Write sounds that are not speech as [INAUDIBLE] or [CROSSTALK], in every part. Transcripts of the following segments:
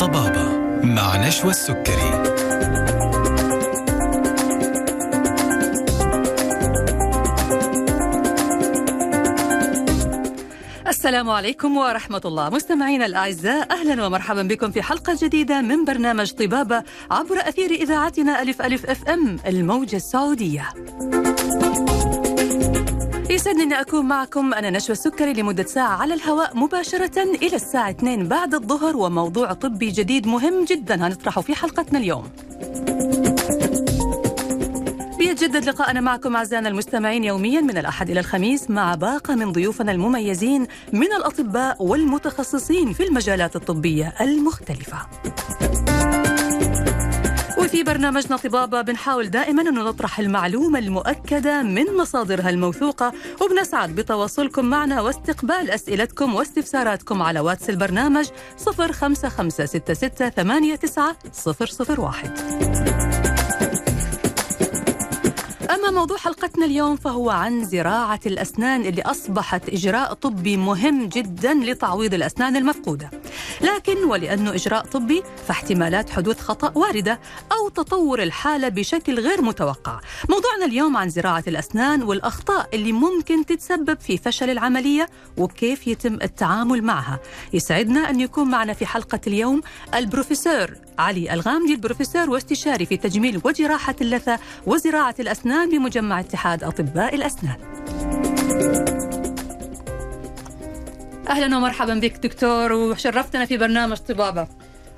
طبابة مع نشوى السكري. السلام عليكم ورحمة الله. مستمعينا الأعزاء أهلا ومرحبا بكم في حلقة جديدة من برنامج طبابة عبر أثير إذاعتنا ألف ألف FM الموجة السعودية. يسعدني أن أكون معكم أنا نشوى السكري لمدة ساعة على الهواء مباشرة إلى الساعة 2 بعد الظهر وموضوع طبي جديد مهم جدا هنطرحه في حلقتنا اليوم. بيتجدد لقاءنا معكم أعزائنا المستمعين يوميا من الأحد إلى الخميس مع باقة من ضيوفنا المميزين من الأطباء والمتخصصين في المجالات الطبية المختلفة. وفي برنامجنا طبابة بنحاول دائما أن نطرح المعلومة المؤكدة من مصادرها الموثوقة وبنسعد بتواصلكم معنا واستقبال أسئلتكم واستفساراتكم على واتس البرنامج 0556689 أما موضوع حلقتنا اليوم فهو عن زراعة الأسنان اللي أصبحت إجراء طبي مهم جدا لتعويض الأسنان المفقودة. لكن ولأنه إجراء طبي فاحتمالات حدوث خطأ واردة أو تطور الحالة بشكل غير متوقع. موضوعنا اليوم عن زراعة الأسنان والأخطاء اللي ممكن تتسبب في فشل العملية وكيف يتم التعامل معها. يسعدنا أن يكون معنا في حلقة اليوم البروفيسور علي الغامدي البروفيسور واستشاري في تجميل وجراحة اللثة وزراعة الأسنان بمجمع اتحاد أطباء الأسنان. أهلا ومرحبا بك دكتور وشرفتنا في برنامج طبابة.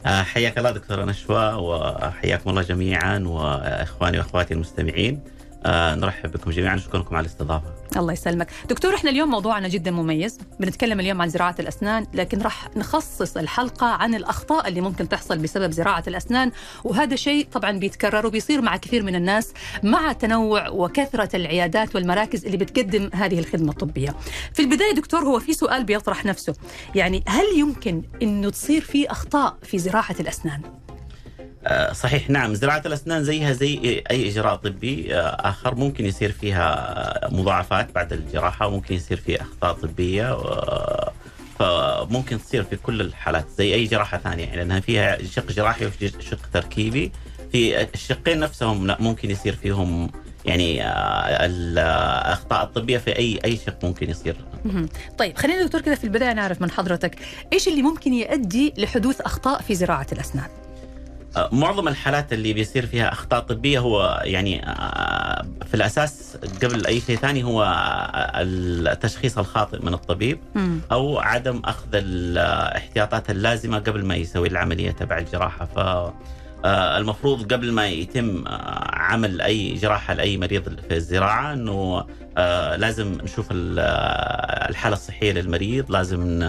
آه، حياك الله دكتورة نشوى وحياكم الله جميعا وأخواني وأخواتي المستمعين. آه، نرحب بكم جميعا. ونشكركم على الاستضافة. الله يسلمك. دكتور إحنا اليوم موضوعنا جدا مميز. بنتكلم اليوم عن زراعة الأسنان لكن راح نخصص الحلقة عن الأخطاء اللي ممكن تحصل بسبب زراعة الأسنان. وهذا شيء طبعا بيتكرر وبيصير مع كثير من الناس مع تنوع وكثرة العيادات والمراكز اللي بتقدم هذه الخدمة الطبية. في البداية دكتور هو في سؤال بيطرح نفسه. يعني هل يمكن أنه تصير في أخطاء في زراعة الأسنان؟ آه، صحيح نعم زراعة الأسنان زيها زي أي إجراء طبي آه، آخر ممكن يصير فيها مضاعفات بعد الجراحة وممكن يصير فيها أخطاء طبية آه، فممكن تصير في كل الحالات زي أي جراحة ثانية يعني لأنها فيها شق جراحي وشق تركيبي في الشقين نفسهم ممكن يصير فيهم يعني الاخطاء الطبيه في أي أي شق ممكن يصير. طيب خلينا دكتور كذا في البداية نعرف من حضرتك إيش اللي ممكن يؤدي لحدوث أخطاء في زراعة الأسنان؟ معظم الحالات اللي بيصير فيها أخطاء طبية هو يعني آه، في الأساس قبل أي شيء ثاني هو التشخيص الخاطئ من الطبيب أو عدم أخذ الاحتياطات اللازمة قبل ما يسوي العملية تبع الجراحة. ف آه، المفروض قبل ما يتم آه، عمل أي جراحة لأي مريض في الزراعة إنه آه، لازم نشوف الحالة الصحية للمريض، لازم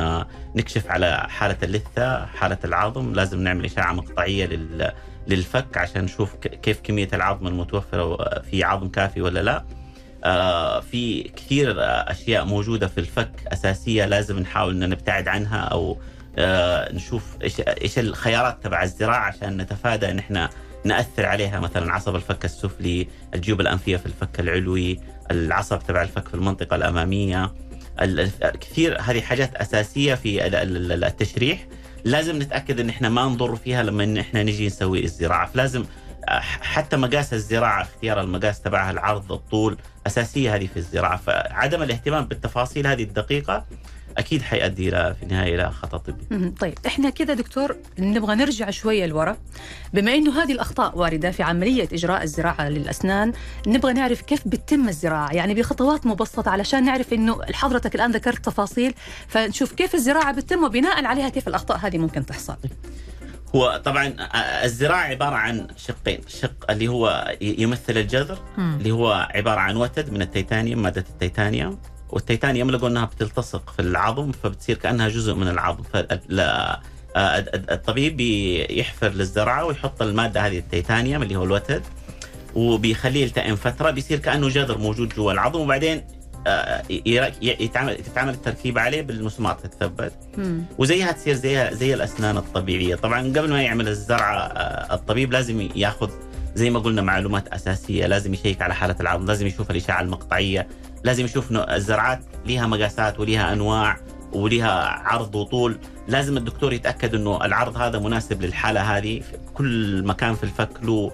نكشف على حالة اللثة، حالة العظم، لازم نعمل اشعه مقطعية للفك عشان نشوف كيف كمية العظم المتوفرة في عظم كافي ولا لا. في كثير أشياء موجودة في الفك أساسية لازم نحاول إن نبتعد عنها أو آه نشوف إيش إيش الخيارات تبع الزراعة عشان نتفادى إن إحنا نأثر عليها. مثلا عصب الفك السفلي، الجيوب الأنفية في الفك العلوي، العصب تبع الفك في المنطقة الأمامية. كثير هذه حاجات أساسية في التشريح. لازم نتأكد إن إحنا ما نضر فيها لما إحنا نجي نسوي الزراعة، فلازم آه، حتى مقاس الزراعة اختيار المقاس تبعها العرض الطول أساسية هذه في الزراعة، فعدم الاهتمام بالتفاصيل هذه الدقيقة أكيد حيؤدي إلى في النهاية إلى خطأ طبي. طيب إحنا كده دكتور نبغى نرجع شوية لورا بما إنه هذه الأخطاء واردة في عملية إجراء الزراعة للأسنان نبغى نعرف كيف بتتم الزراعة يعني بخطوات مبسطة علشان نعرف إنه حضرتك الآن ذكرت تفاصيل فنشوف كيف الزراعة بتتم وبناء عليها كيف الأخطاء هذه ممكن تحصل. هو طبعا الزراعة عبارة عن شقين، شق اللي هو يمثل الجذر. اللي هو عبارة عن وتد من التيتانيوم مادة التيتانيوم والتيتانيوم لقوا أنها بتلتصق في العظم فبتصير كأنها جزء من العظم. الطبيب يحفر للزرعه ويحط المادة هذه التيتانيوم اللي هو الوتد وبيخليه يلتئم فترة بيصير كأنه جذر موجود جوا العظم وبعدين آه، يتعمل تتعمل التركيبة عليه بالمسمار تتثبت. وزيها تصير زي زي الأسنان الطبيعية. طبعا قبل ما يعمل الزرعه آه، الطبيب لازم ياخذ زي ما قلنا معلومات أساسية لازم يشيك على حالة العظم لازم يشوف الأشعة المقطعية لازم يشوف الزرعات لها مقاسات ولها أنواع ولها عرض وطول. لازم الدكتور يتأكد إنه العرض هذا مناسب للحالة هذه. كل مكان في الفك له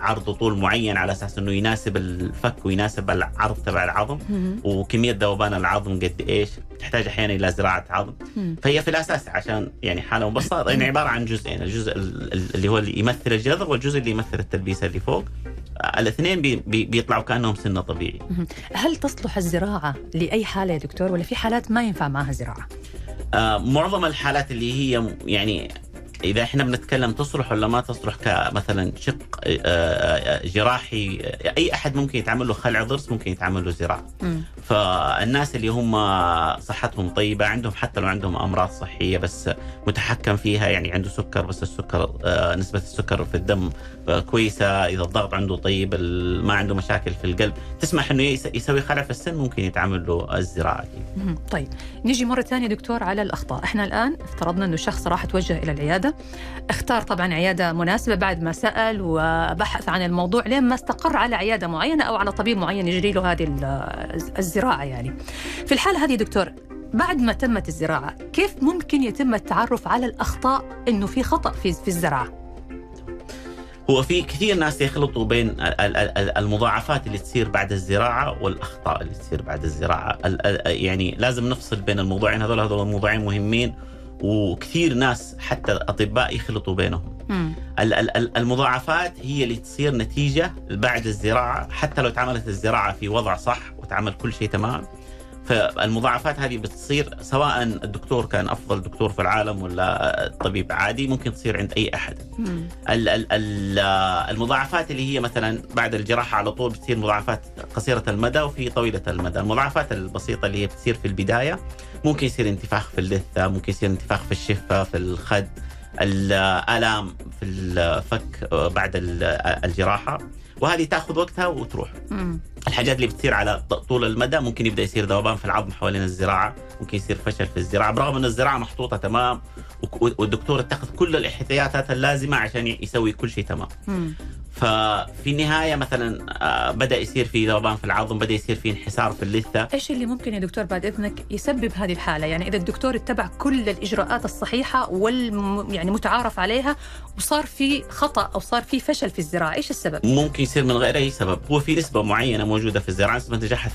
عرض وطول معين على أساس إنه يناسب الفك ويناسب العرض تبع العظم. وكمية ذوبان العظم قد إيش؟ تحتاج أحيانا إلى زراعة عظم. فهي في الأساس عشان يعني حالة مبسطة يعني عبارة عن جزئين. الجزء اللي هو اللي يمثل الجذر والجزء اللي يمثل التلبيسة اللي فوق. الاثنين بي بي بيطلعوا كأنهم سنه طبيعي. هل تصلح الزراعة لأي حالة يا دكتور ولا في حالات ما ينفع معها زراعة؟ آه معظم الحالات اللي هي يعني إذا إحنا بنتكلم تصلح ولا ما تصلح كمثلا شق آه، آه، جراحي أي أحد ممكن يتعمل له خلع ضرس ممكن يتعمل له زراعة. فالناس اللي هم صحتهم طيبة عندهم حتى لو عندهم أمراض صحية بس متحكم فيها يعني عنده سكر بس السكر آه، نسبة السكر في الدم كويسة إذا الضغط عنده طيب ما عنده مشاكل في القلب تسمح إنه يسوي خلع في السن ممكن يتعمل له الزراعة طيب نيجي مرة ثانية دكتور على الأخطاء. إحنا الآن افترضنا إنه الشخص راح توجه إلى العيادة اختار طبعا عيادة مناسبة بعد ما سأل وبحث عن الموضوع لين ما استقر على عيادة معينة أو على طبيب معين يجري له هذه الزراعة يعني. في الحالة هذه دكتور بعد ما تمت الزراعة كيف ممكن يتم التعرف على الأخطاء إنه في خطأ في في الزراعة؟ هو في كثير ناس يخلطوا بين المضاعفات اللي تصير بعد الزراعة والأخطاء اللي تصير بعد الزراعة. يعني لازم نفصل بين الموضوعين هذول هذول موضوعين مهمين وكثير ناس حتى أطباء يخلطوا بينهم. المضاعفات هي اللي تصير نتيجة بعد الزراعة حتى لو تعملت الزراعة في وضع صح وتعمل كل شيء تمام فالمضاعفات هذه بتصير سواء الدكتور كان أفضل دكتور في العالم ولا طبيب عادي ممكن تصير عند أي أحد. المضاعفات اللي هي مثلا بعد الجراحة على طول بتصير مضاعفات قصيرة المدى وفي طويلة المدى، المضاعفات البسيطة اللي هي بتصير في البداية ممكن يصير انتفاخ في اللثة، ممكن يصير انتفاخ في الشفة، في الخد، الآلام في الفك بعد الجراحة وهذه تأخذ وقتها وتروح. مم. الحاجات اللي بتصير على طول المدى ممكن يبدأ يصير ذوبان في العظم حوالين الزراعة، ممكن يصير فشل في الزراعة. برغم إن الزراعة محطوطة تمام والدكتور اتخذ كل الاحتياطات اللازمة عشان يسوي كل شيء تمام. مم. ففي النهاية مثلا آه، بدأ يصير في ذوبان في العظم بدأ يصير في انحسار في اللثة إيش اللي ممكن يا دكتور بعد إذنك يسبب هذه الحالة يعني إذا الدكتور اتبع كل الإجراءات الصحيحة وال يعني متعارف عليها وصار في خطأ أو صار في فشل في الزراعة إيش السبب ممكن يصير من غير أي سبب هو في نسبة معينة موجودة في الزراعة نسبة نجاحها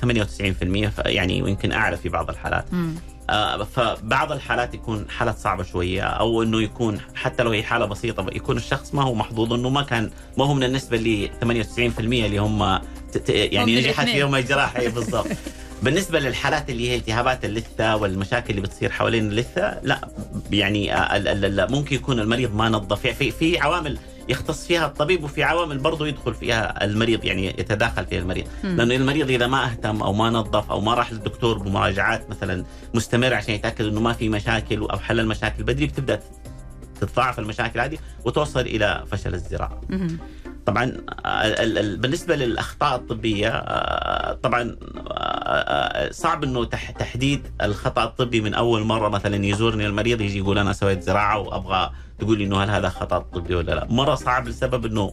98% يعني ويمكن أعلى في بعض الحالات مم. آه، فبعض الحالات يكون حالة صعبة شوية أو أنه يكون حتى لو هي حالة بسيطة يكون الشخص ما هو محظوظ أنه ما كان ما هو من النسبة اللي 98% اللي هم يعني نجحت فيهم الجراحة. بالضبط. [LAUGHS] بالنسبة للحالات اللي هي التهابات اللثة والمشاكل اللي بتصير حوالين اللثة لا يعني آه، ممكن يكون المريض ما نظف. في في عوامل يختص فيها الطبيب وفي عوامل برضه يدخل فيها المريض يعني يتداخل فيها المريض. لأنه المريض إذا ما أهتم أو ما نظف أو ما راح للدكتور بمراجعات مثلا مستمره عشان يتأكد إنه ما في مشاكل أو حل المشاكل بدري بتبدأ تتضاعف المشاكل هذه وتوصل إلى فشل الزراعة. طبعا بالنسبة للأخطاء الطبية آه، طبعا آه، صعب إنه تحديد الخطأ الطبي من أول مرة مثلا يزورني المريض يجي يقول أنا سويت زراعة وأبغى تقول لي إنه هل هذا خطأ طبي ولا لا؟ مرة صعب لسبب إنه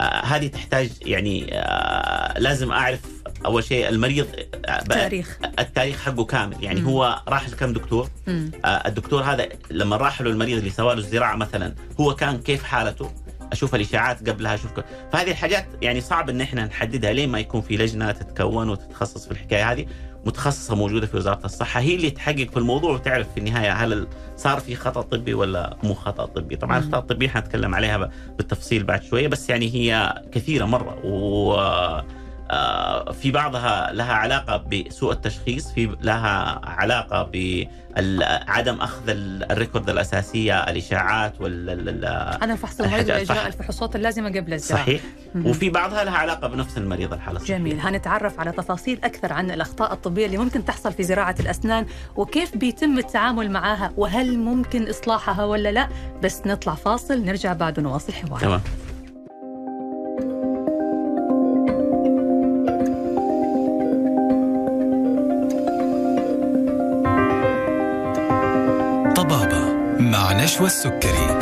آه هذه تحتاج يعني آه لازم أعرف أول شيء المريض التاريخ. التاريخ حقه كامل. يعني مم. هو راح لكم دكتور؟ آه الدكتور هذا لما راح له المريض اللي سوى له الزراعة مثلا هو كان كيف حالته؟ أشوف الإشاعات قبلها أشوف فهذه الحاجات يعني صعب إن إحنا نحددها لين ما يكون في لجنة تتكون وتتخصص في الحكاية هذه. متخصصة موجودة في وزارة الصحة هي اللي تحقق في الموضوع وتعرف في النهاية هل صار في خطأ طبي ولا مو خطأ طبي. طبعا الخطأ الطبي حنتكلم عليها بالتفصيل بعد شوية بس يعني هي كثيرة مرة و في بعضها لها علاقة بسوء التشخيص في لها علاقة بعدم أخذ الريكورد الأساسية الإشاعات وال عدم فحص المريض وإجراء الفحوصات اللازمة قبل الزراعة. صحيح. وفي بعضها لها علاقة بنفس المريض الحالة الصحية. جميل. هنتعرف على تفاصيل أكثر عن الأخطاء الطبية اللي ممكن تحصل في زراعة الأسنان وكيف بيتم التعامل معها وهل ممكن إصلاحها ولا لا. بس نطلع فاصل نرجع بعد ونواصل حوارنا. تمام. مع نشوى السكري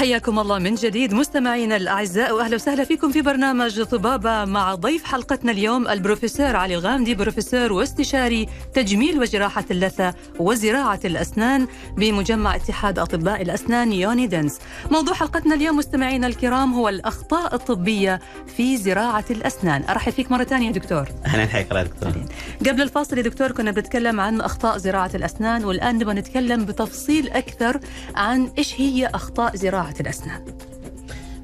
حياكم الله من جديد مستمعينا الأعزاء وأهلا وسهلا فيكم في برنامج طبابة مع ضيف حلقتنا اليوم البروفيسور علي الغامدي بروفيسور واستشاري تجميل وجراحة اللثة وزراعة الأسنان بمجمع اتحاد أطباء الأسنان يوني دنس. موضوع حلقتنا اليوم مستمعينا الكرام هو الأخطاء الطبية في زراعة الأسنان. أرحب فيك مرة ثانية دكتور. أهلا حياك الله دكتور. قبل الفاصل يا دكتور كنا بنتكلم عن أخطاء زراعة الأسنان والآن نبغى نتكلم بتفصيل أكثر عن إيش هي أخطاء زراعة الأسنان.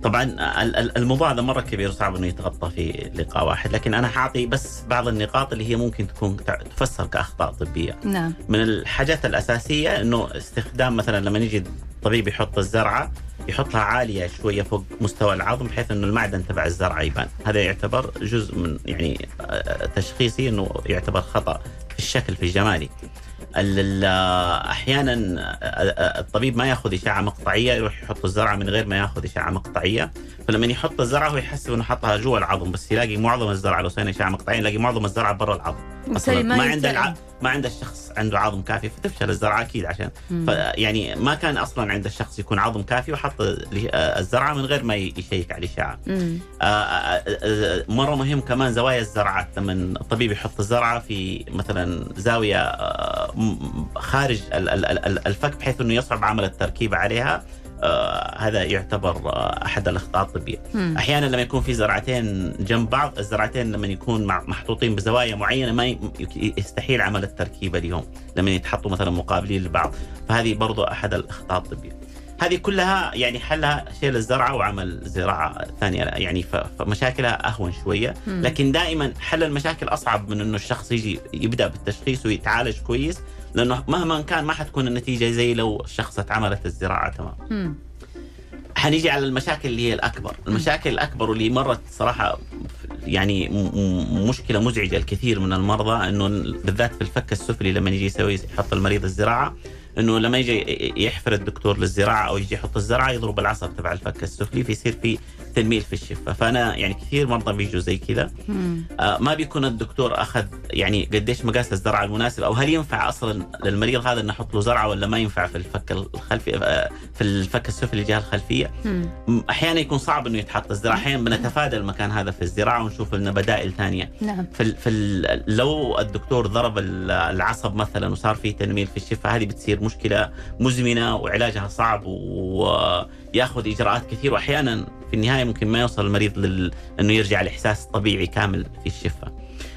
طبعا ال- ال- الموضوع هذا مرة كبير وصعب إنه يتغطى في لقاء واحد لكن أنا حاعطي بس بعض النقاط اللي هي ممكن تكون تفسر كأخطاء طبية نعم. من الحاجات الأساسية إنه استخدام مثلا لما يجي الطبيب يحط الزرعة يحطها عالية شوية فوق مستوى العظم بحيث إنه المعدن تبع الزرعة يبان هذا يعتبر جزء من يعني آه، تشخيصي إنه يعتبر خطأ في الشكل في الجمالي ال- ال- أحيانا الطبيب ما يأخذ إشعة مقطعية يروح يحط الزرعة من غير ما يأخذ إشعة مقطعية فلما يحط الزرعة هو يحسب إنه حطها جوا العظم بس يلاقي معظم الزرعة لو سوينا إشعة مقطعية يلاقي معظم الزرعة برا العظم ما ما عند يلتئم. الع... ما عند الشخص عنده عظم كافي فتفشل الزرعة أكيد عشان. يعني ما كان أصلا عند الشخص يكون عظم كافي وحط ال- الزرعة من غير ما يشيك على الاشعه. آه، آه، آه، مرة مهم كمان زوايا الزرعات لما الطبيب يحط الزرعة في مثلا زاوية آه، خارج ال- ال- ال- الفك بحيث إنه يصعب عمل التركيب عليها آه، هذا يعتبر آه، أحد الأخطاء الطبية. مم. أحيانا لما يكون في زرعتين جنب بعض الزرعتين لما يكون محطوطين بزوايا معينة ما يستحيل عمل التركيبه لهم لما يتحطوا مثلا مقابلين لبعض فهذه برضو أحد الأخطاء الطبية. هذه كلها يعني حلها شيل الزرعه وعمل زراعة ثانية يعني فمشاكلها أهون شوية. لكن دائما حل المشاكل أصعب من إنه الشخص يجي يبدأ بالتشخيص ويتعالج كويس لأنه مهما كان ما حتكون النتيجة زي لو الشخص اتعملت الزراعة تمام. حنيجي على المشاكل اللي هي الأكبر، المشاكل الأكبر واللي مرت صراحة يعني مشكلة مزعجة الكثير من المرضى إنه بالذات في الفك السفلي لما يجي يسوي يحط المريض الزراعة إنه لما يجي يحفر الدكتور للزراعة أو يجي يحط الزراعة يضرب العصب تبع الفك السفلي فيصير في تنميل في الشفة، فأنا يعني كثير مرضى بيجوا زي كذا. آه، ما بيكون الدكتور أخذ يعني قديش مقاس الزرعة المناسب أو هل ينفع أصلا للمريض هذا إنه نحط له زرعة ولا ما ينفع في الفك الخلفي آه، في الفك السفلي الجهة الخلفية مم. أحيانا يكون صعب إنه يتحط الزراعه أحيانا بنتفادى المكان هذا في الزراعة ونشوف لنا بدائل ثانية نعم. في ال في ال لو الدكتور ضرب ال- العصب مثلا وصار في تنميل في الشفة هذه بتصير مشكلة مزمنة وعلاجها صعب وياخذ إجراءات كثير وأحيانا في النهاية ممكن ما يوصل المريض لل... إنه يرجع لإحساس طبيعي كامل في الشفة.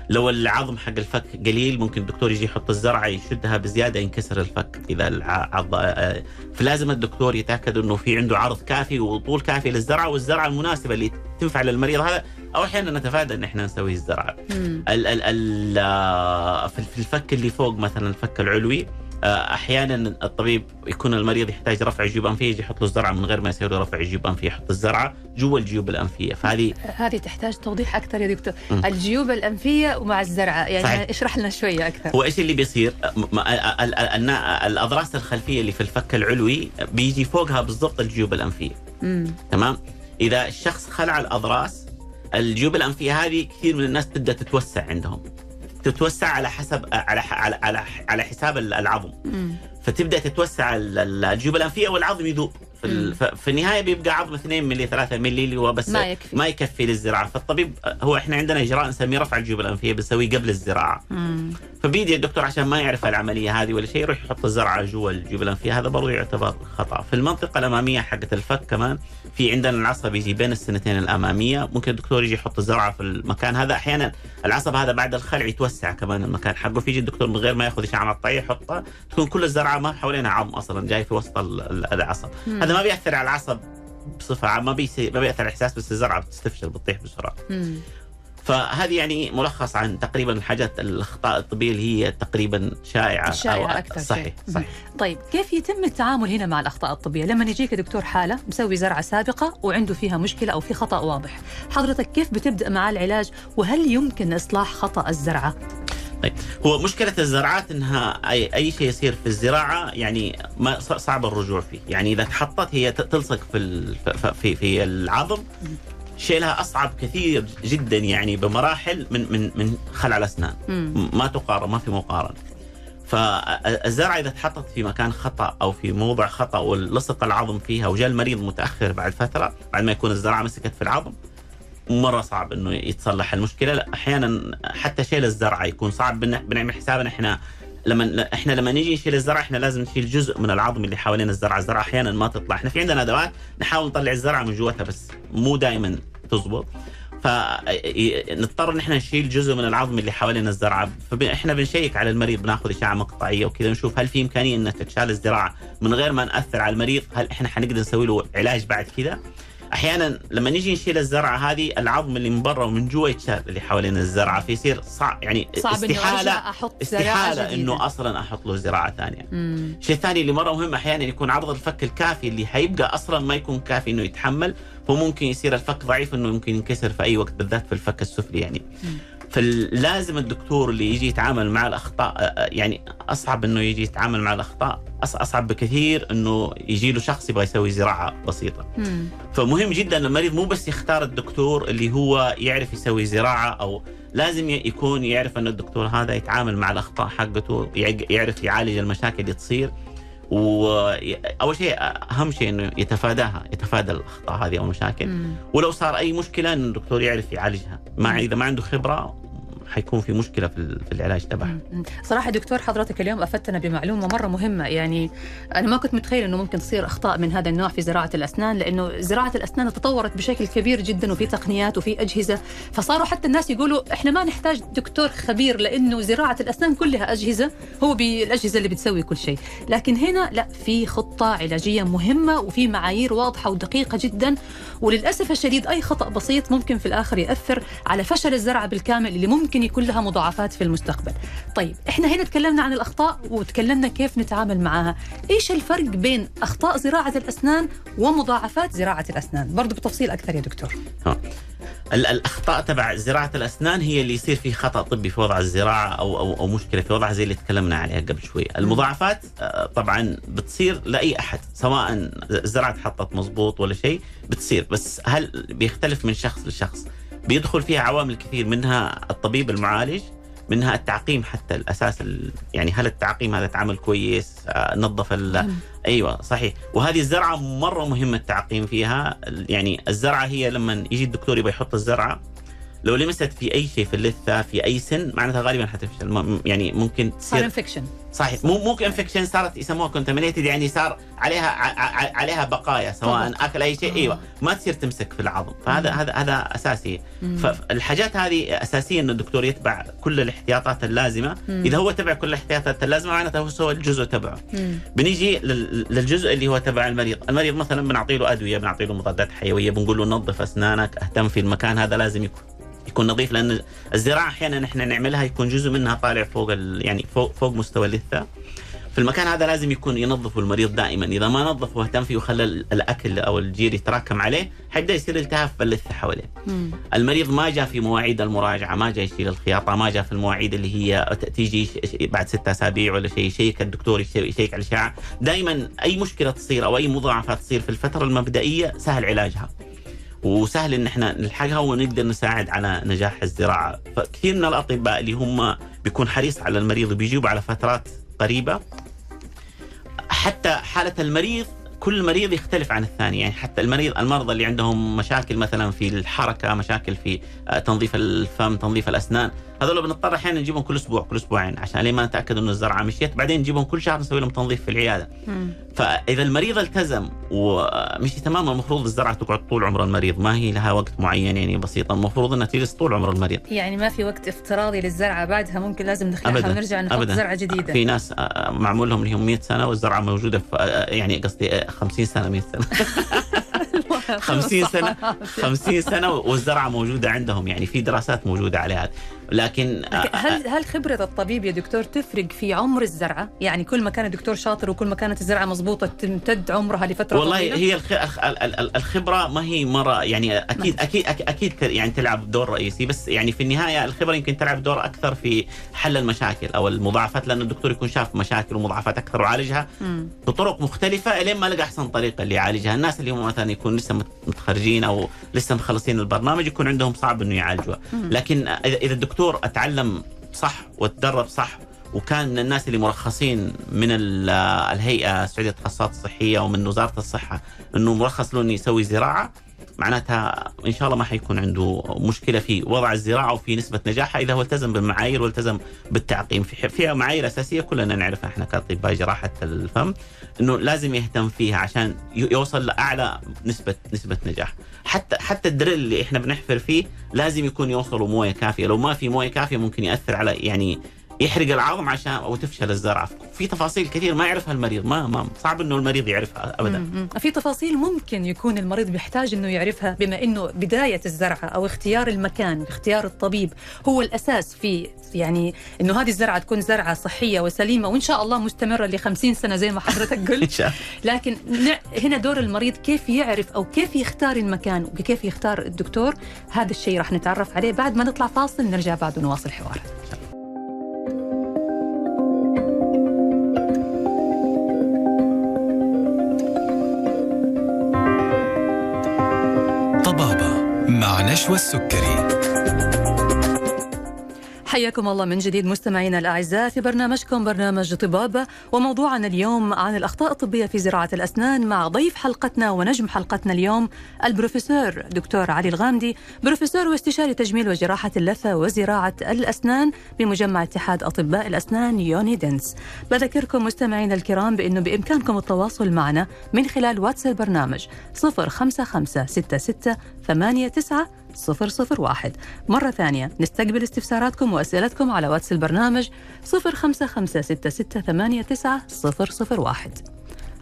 لو العظم حق الفك قليل ممكن الدكتور يجي يحط الزرعة يشدها بزيادة ينكسر الفك إذا العض... آه، فلازم الدكتور يتأكد إنه في عنده عرض كافي وطول كافي للزرعة والزرعة المناسبة اللي تنفع للمريض هذا أو أحيانا نتفادى إن إحنا نسوي الزرعة. ال ال ال آه، في في الفك اللي فوق مثلا الفك العلوي أحيانا الطبيب يكون المريض يحتاج رفع جيوب أنفية يجي يحط له الزرعة من غير ما يسوي له رفع جيوب أنفية يحط الزرعة جوا الجيوب الأنفية فهذه هذه تحتاج توضيح أكثر يا دكتور. الجيوب الأنفية ومع الزرعة يعني صحيح. اشرح لنا شوية أكثر هو إيش اللي بيصير؟ ال- ال- الأضراس الخلفية اللي في الفك العلوي بيجي فوقها بالضبط الجيوب الأنفية. تمام؟ إذا الشخص خلع الأضراس الجيوب الأنفية هذه كثير من الناس تبدأ تتوسع عندهم تتوسع على حسب على على على, على حساب العظم مم. فتبدأ تتوسع ال- ال- الجيوب الانفيه والعظم يذوب في, النهاية بيبقى عظم 2 ملي 3 ملي اللي هو بس ما يكفي. ما يكفي للزراعة فالطبيب هو إحنا عندنا اجراء نسميه رفع الجيوب الانفيه بنسويه قبل الزراعة مم. فبيجي الدكتور عشان ما يعرف العملية هذه ولا شيء يروح يحط الزرعة جوا الجيوب الانفيه هذا برضه يعتبر خطأ. في المنطقة الأمامية حقت الفك كمان في عندنا العصب يجي بين السنتين الأمامية. ممكن الدكتور يجي يحط الزرعة في المكان هذا. أحيانا العصب هذا بعد الخلع يتوسع كمان المكان حقه. فيجي الدكتور من غير ما ياخذ اشعه مقطعيه يحطها تكون كل الزرعة ما حوالينها عظم أصلا جاي في وسط ال- ال- العصب. مم. هذا ما بيأثر على العصب بصفة عامة ما بيأثر على الإحساس بس الزرعة بتستفشل بتطيح بسرعة. مم. فهذه يعني ملخص عن تقريبا الحاجات الأخطاء الطبية اللي هي تقريبا شائعة الشائعة أو أكثر صحيح شيء. صحيح طيب كيف يتم التعامل هنا مع الأخطاء الطبية؟ لما يجيك دكتور حالة مسوي زرعة سابقة وعنده فيها مشكلة أو في خطأ واضح حضرتك كيف بتبدأ مع العلاج؟ وهل يمكن إصلاح خطأ الزرعة؟ طيب هو مشكلة الزراعات إنها اي أي شيء يصير في الزراعة يعني ما صعب الرجوع فيه. يعني إذا تحطت هي تلصق في في في العظم شيلها أصعب كثير جدا يعني بمراحل من من من خلع الأسنان. مم. ما تقارن ما في مقارنة. فالزرعة إذا اتحطت في مكان خطأ أو في موضع خطأ ولصق العظم فيها وجاء المريض متأخر بعد فترة بعد ما يكون الزرعة مسكت في العظم مرة صعب إنه يتصلح المشكلة. لا أحيانا حتى شيل الزرعة يكون صعب بن- بنعمل حسابنا إحنا لما إحنا لما نيجي نشيل الزرعه إحنا لازم نشيل جزء من العظم اللي حوالين الزرعه، الزرعه أحيانا ما تطلع، إحنا في عندنا أدوات نحاول نطلع الزرعه من جوتها بس مو دائما تزبط. فنضطر إن إحنا نشيل جزء من العظم اللي حوالين الزرعه، فاحنا بنشيك على المريض بناخذ إشعة مقطعية وكذا نشوف هل في إمكانية ان تتشال الزراعة من غير ما نأثر على المريض، هل إحنا حنقدر نسوي له علاج بعد كذا؟ أحيانا لما نيجي نشيل الزرعة هذه العظم اللي من برا ومن جوا يتشال اللي حوالين الزرعة فيصير صعب يعني صعب استحالة أحط زراعة استحالة. إنه أصلا أحط له زراعة ثانية. الشيء الثاني اللي مرة مهم أحيانا يكون عرض الفك الكافي اللي حيبقى أصلا ما يكون كافي إنه يتحمل فممكن يصير الفك ضعيف إنه ممكن ينكسر في أي وقت بالذات في الفك السفلي يعني. فلازم الدكتور اللي يجي يتعامل مع الأخطاء يعني أصعب إنه يجي يتعامل مع الأخطاء أصعب بكثير إنه يجي له شخص يبغى يسوي زراعة بسيطة. مم. فمهم جدا المريض مو بس يختار الدكتور اللي هو يعرف يسوي زراعة أو لازم يكون يعرف ان الدكتور هذا يتعامل مع الأخطاء حقته يع- يعرف يعالج المشاكل اللي تصير وأول شيء أهم شيء إنه يتفاداها يتفادى الأخطاء هذه أو المشاكل. ولو صار أي مشكلة إن الدكتور يعرف يعالجها. ما إذا ما عنده خبرة حيكون في مشكلة في ال- في العلاج تبعها. مم. صراحة دكتور حضرتك اليوم أفدتنا بمعلومة مرة مهمة. يعني أنا ما كنت متخيل أنه ممكن تصير أخطاء من هذا النوع في زراعة الأسنان لأنه زراعة الأسنان تطورت بشكل كبير جدا وفي تقنيات وفي أجهزة. فصاروا حتى الناس يقولوا إحنا ما نحتاج دكتور خبير لأنه زراعة الأسنان كلها أجهزة هو بالأجهزة اللي بتسوي كل شيء. لكن هنا لا في خطة علاجية مهمة وفي معايير واضحة ودقيقة جدا. وللأسف الشديد أي خطأ بسيط ممكن في الآخر يأثر على فشل الزرعة بالكامل اللي ممكن يكون لها مضاعفات في المستقبل. طيب إحنا هنا تكلمنا عن الأخطاء وتكلمنا كيف نتعامل معها. إيش الفرق بين أخطاء زراعة الأسنان ومضاعفات زراعة الأسنان؟ برضو بتفصيل أكثر يا دكتور. ال- الأخطاء تبع زراعة الأسنان هي اللي يصير في خطأ طبي في وضع الزراعة أو أو, أو مشكلة في وضعها زي اللي تكلمنا عليها قبل شوي، المضاعفات آه، طبعا بتصير لأي أحد سواء الزراعه تحطت مضبوط ولا شيء بتصير. بس هل بيختلف من شخص لشخص؟ بيدخل فيها عوامل كثير منها الطبيب المعالج منها التعقيم حتى الأساس ال- يعني هل التعقيم هذا اتعمل كويس آه، نظف ال-. أيوه صحيح وهذه الزرعة مرة مهم التعقيم فيها يعني الزرعة هي لما يجي الدكتور يبغى يحط الزرعة لو لمست في أي شيء في اللثة في أي سن معناتها غالبا حتفشل. يعني ممكن صار تصير infection صحيح. مو مو infection صارت يسموها contaminated يعني صار عليها عليها بقايا سواء طبق. أكل أي شيء. آه. أيوه ما تصير تمسك في العظم. فهذا هذا هذا أساسي. مم. فالحاجات هذه أساسية ان الدكتور يتبع كل الاحتياطات اللازمة. مم. إذا هو تبع كل الاحتياطات اللازمة معناته هو سوى الجزء تبعه. مم. بنيجي لل- للجزء اللي هو تبع المريض، المريض مثلا بنعطي له أدوية، بنعطي له مضادات حيوية، بنقول له نظف أسنانك، اهتم في المكان هذا لازم يكون. يكون نظيف لأن الزراعة أحيانا إحنا نعملها يكون جزء منها طالع فوق ال- يعني فوق فوق مستوى اللثه. في المكان هذا لازم يكون ينظفه المريض دائما، إذا ما نظفه واهتم فيه وخلى ال- الأكل أو الجير يتراكم عليه، حيبدأ يصير التهاب في اللثه حواليه. مم. المريض ما جاء في مواعيد المراجعة ما جاء يشيل الخياطة ما جاء في المواعيد اللي هي تيجي بعد ستة أسابيع ولا شيء يشيك الدكتور يشي- يشيك على الاشعه دائما أي مشكلة تصير أو أي مضاعفات تصير في الفترة المبدئية سهل علاجها وسهل إن إحنا نلحقها ونقدر نساعد على نجاح الزراعة. فكثير من الأطباء اللي هم بيكون حريص على المريض وبيجيبوا على فترات قريبة حتى حالة المريض كل مريض يختلف عن الثاني يعني حتى المريض المرضى اللي عندهم مشاكل مثلا في الحركة مشاكل في آه، تنظيف الفم تنظيف الأسنان هذول بنضطر أحيانا نجيبهم كل أسبوع كل أسبوعين عشان لين ما نتأكد إنه الزرعة مشيت بعدين نجيبهم كل شهر نسوي لهم تنظيف في العيادة مم. فإذا المريض التزم ومشي تمام المفروض الزرعة تقعد طول عمر المريض ما هي لها وقت معين يعني بسيطة المفروض إنها تجلس طول عمر المريض يعني ما في وقت افتراضي للزرعة بعدها ممكن لازم نخلعها أبداً. ونرجع نحط. زرعة جديدة في ناس آه، معمول لهم لهم 100 سنة والزرعة موجودة في آه، يعني قصدي 50 سنة 100 سنة. [LAUGHS] 50 سنة 50 سنة والزرعة موجودة عندهم يعني في دراسات موجودة عليها. لكن آه، لكن هل هل خبرة الطبيب يا دكتور تفرق في عمر الزرعة؟ يعني كل ما كان الدكتور شاطر وكل ما كانت الزرعة مضبوطة تمتد عمرها لفترة والله طويلة؟ هي الخ... الخ- ال- ال- ال- الخبرة ما هي مرة يعني أكيد أكيد أكيد يعني تلعب دور رئيسي بس يعني في النهاية الخبرة يمكن تلعب دور أكثر في حل المشاكل أو المضاعفات لأن الدكتور يكون شاف مشاكل ومضاعفات أكثر وعالجها. بطرق مختلفة إلين ما لقى أحسن طريقة اللي يعالجها، الناس اللي هم مثلا يكون لسه مت- متخرجين أو لسه مخلصين البرنامج يكون عندهم صعب إنه يعالجوها، لكن اذا إذا الدكتور أتعلم صح وتدرب صح وكان من الناس اللي مرخصين من ال- الهيئة السعوديه للتخصصات الصحية ومن وزارة الصحة إنه مرخص له انه يسوي زراعة. معناتها إن شاء الله ما حيكون عنده مشكلة في وضع الزراعة وفي نسبة نجاحها إذا هو التزم بالمعايير والتزم بالتعقيم. في فيها معايير أساسية كلنا نعرفها إحنا كأطباء جراحة الفم إنه لازم يهتم فيها عشان يوصل لأعلى نسبه نسبة نجاح. حتى حتى الدريل اللي إحنا بنحفر فيه لازم يكون يوصلوا موية كافية. لو ما في موية كافية ممكن يأثر على يعني يحرق العظم عشان أو تفشل الزرعه في تفاصيل كثير ما يعرفها المريض ما, ما صعب إنه المريض يعرفها ابدا. في تفاصيل ممكن يكون المريض بيحتاج إنه يعرفها بما إنه بداية الزرعة أو اختيار المكان اختيار الطبيب هو الأساس في يعني إنه هذه الزرعة تكون زرعة صحية وسليمة وإن شاء الله مستمرة ل 50 سنة زي ما حضرتك [LAUGHS] قلت. لكن هنا دور المريض كيف يعرف أو كيف يختار المكان وكيف يختار الدكتور هذا الشيء راح نتعرف عليه بعد ما نطلع فاصل نرجع بعد ونواصل حوارنا مع نشوى السكري. حياكم الله من جديد مستمعينا الأعزاء في برنامجكم برنامج طبابه وموضوعنا اليوم عن الأخطاء الطبية في زراعة الأسنان مع ضيف حلقتنا ونجم حلقتنا اليوم البروفيسور دكتور علي الغامدي بروفيسور واستشاري تجميل وجراحة اللثة وزراعة الأسنان بمجمع اتحاد أطباء الأسنان يوني دنس. بذكركم مستمعينا الكرام بأنه بإمكانكم التواصل معنا من خلال واتس البرنامج 055 66 89 001 مرة ثانية نستقبل استفساراتكم وأسئلتكم على واتس البرنامج 0556689001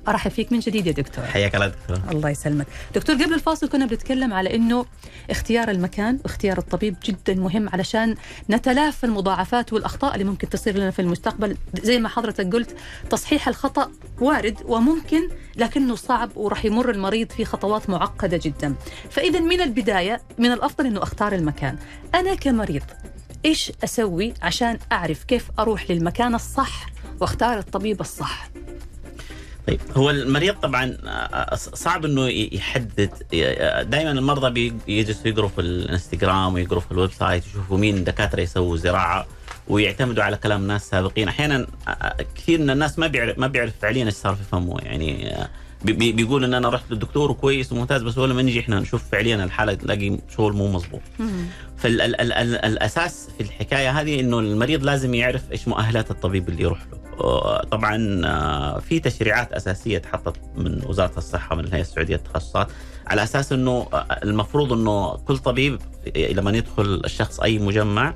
أرحب فيك من جديد يا دكتور. حياك الله دكتور. الله يسلمك. دكتور قبل الفاصل كنا بنتكلم على إنه اختيار المكان واختيار الطبيب جدا مهم علشان نتلافى المضاعفات والأخطاء اللي ممكن تصير لنا في المستقبل. زي ما حضرتك قلت تصحيح الخطأ وارد وممكن لكنه صعب وراح يمر المريض في خطوات معقدة جدا. فاذا من البداية من الأفضل إنه أختار المكان. أنا كمريض إيش أسوي عشان أعرف كيف أروح للمكان الصح وأختار الطبيب الصح؟ طيب هو المريض طبعا آه، صعب إنه يحدد دائما المرضى بي- يجلسوا يقروا في الإنستغرام ويقروا في ال website يشوفوا مين دكاتره يسووا زراعة ويعتمدوا على كلام ناس سابقين أحيانا آه، كثير من الناس ما بيعرف ما بيعرف فعليا إيش صار في فمه يعني آه، بي- بي- بيقول إن أنا رحت للدكتور وكويس وممتاز بس هو لما نجي إحنا نشوف فعليا الحالة تلاقي شغل مو مظبوط فالاساس في الحكاية هذه إنه المريض لازم يعرف إيش مؤهلات الطبيب اللي يروح له. طبعا آه، في تشريعات أساسية تحطت من وزارة الصحة من الهيئة السعودية للتخصصات على أساس إنه آه، المفروض إنه كل طبيب لما يدخل الشخص أي مجمع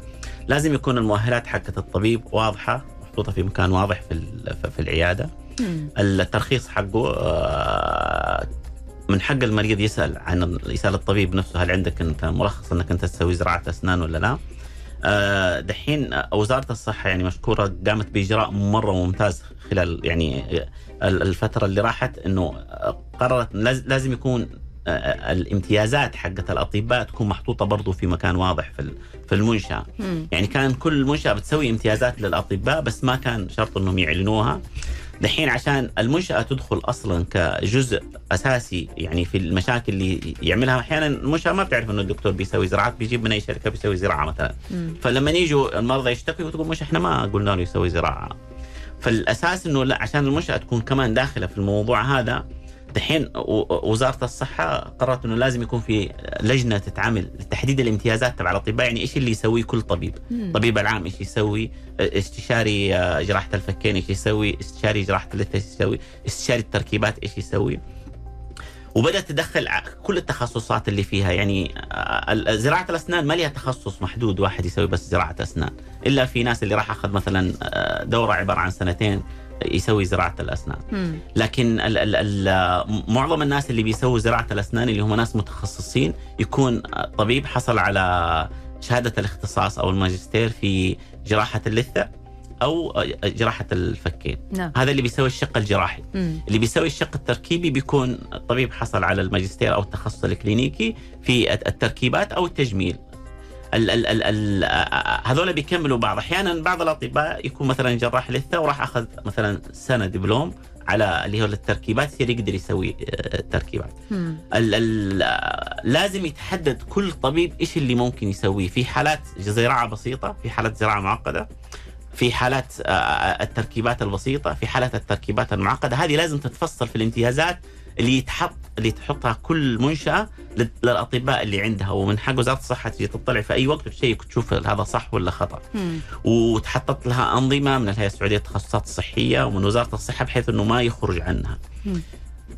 لازم يكون المؤهلات حقت الطبيب واضحة محطوطة في مكان واضح في في العيادة. الترخيص حقه آه، من حق المريض يسأل عن يسأل الطبيب نفسه هل عندك أنت مرخص أنك أنت تسوي زراعة أسنان ولا لا؟ آه، دحين وزارة الصحة يعني مشكورة قامت بإجراء مرة ممتاز خلال يعني آه، الفترة اللي راحت إنه قررت لاز- لازم يكون الامتيازات حقت الأطباء تكون محطوطة برضو في مكان واضح في في المنشأة. يعني كان كل منشأة بتسوي امتيازات للأطباء بس ما كان شرط إنهم يعلنوها دحين عشان المنشأة تدخل أصلا كجزء أساسي يعني في المشاكل اللي يعملها أحيانا المنشأة ما بتعرف إنه الدكتور بيسوي زراعات بيجيب من أي شركة بيسوي زراعة مثلا مم. فلما يجوا المرضى يشتكوا وتقول مش إحنا ما قلنا له يسوي زراعة فالأساس إنه لا عشان المنشأة تكون كمان داخلة في الموضوع هذا دحين وزارة الصحة قررت إنه لازم يكون في لجنة تتعامل لتحديد الامتيازات تبع الأطباء يعني إيش اللي يسويه كل طبيب. طبيب العام إيش يسوي؟ استشاري آه، جراحة الفكين إيش يسوي؟ استشاري جراحة اللثه إيش يسوي؟ استشاري التركيبات إيش يسوي؟ وبدأت تدخل كل التخصصات اللي فيها يعني آه، زراعة الأسنان ما لها تخصص محدود واحد يسوي بس زراعة أسنان إلا في ناس اللي راح أخذ مثلا آه، دورة عبارة عن سنتين يسوي زراعة الأسنان. مم. لكن ال ال ال معظم الناس اللي بيسووا زراعة الأسنان اللي هم ناس متخصصين يكون طبيب حصل على شهادة الاختصاص أو الماجستير في جراحة اللثة أو جراحة الفكين. نعم. هذا اللي بيسوي الشق الجراحي. مم. اللي بيسوي الشق التركيبي بيكون الطبيب حصل على الماجستير أو التخصص الكلينيكي في التركيبات أو التجميل. ال ال ال ال هذول بيكملوا بعض. أحيانا بعض الأطباء يكون مثلا جراح لثة وراح أخذ مثلا سنة دبلوم على اللي هو التركيبات يصير يقدر يسوي آه، التركيبات. ال ال لازم يتحدد كل طبيب إيش اللي ممكن يسويه. في حالات زراعة بسيطة في حالات زراعة معقدة في حالات آه، التركيبات البسيطة في حالات التركيبات المعقدة. هذه لازم تتفصل في الامتيازات. اللي يتحط اللي تحطها كل منشأة لل- للأطباء اللي عندها ومن حق وزارة الصحة تجي تطلع في أي وقت وتشيك تشوف هذا صح ولا خطأ مم. وتحطت لها أنظمة من الهيئه السعوديه للتخصصات الصحيه ومن وزارة الصحة بحيث إنه ما يخرج عنها. مم.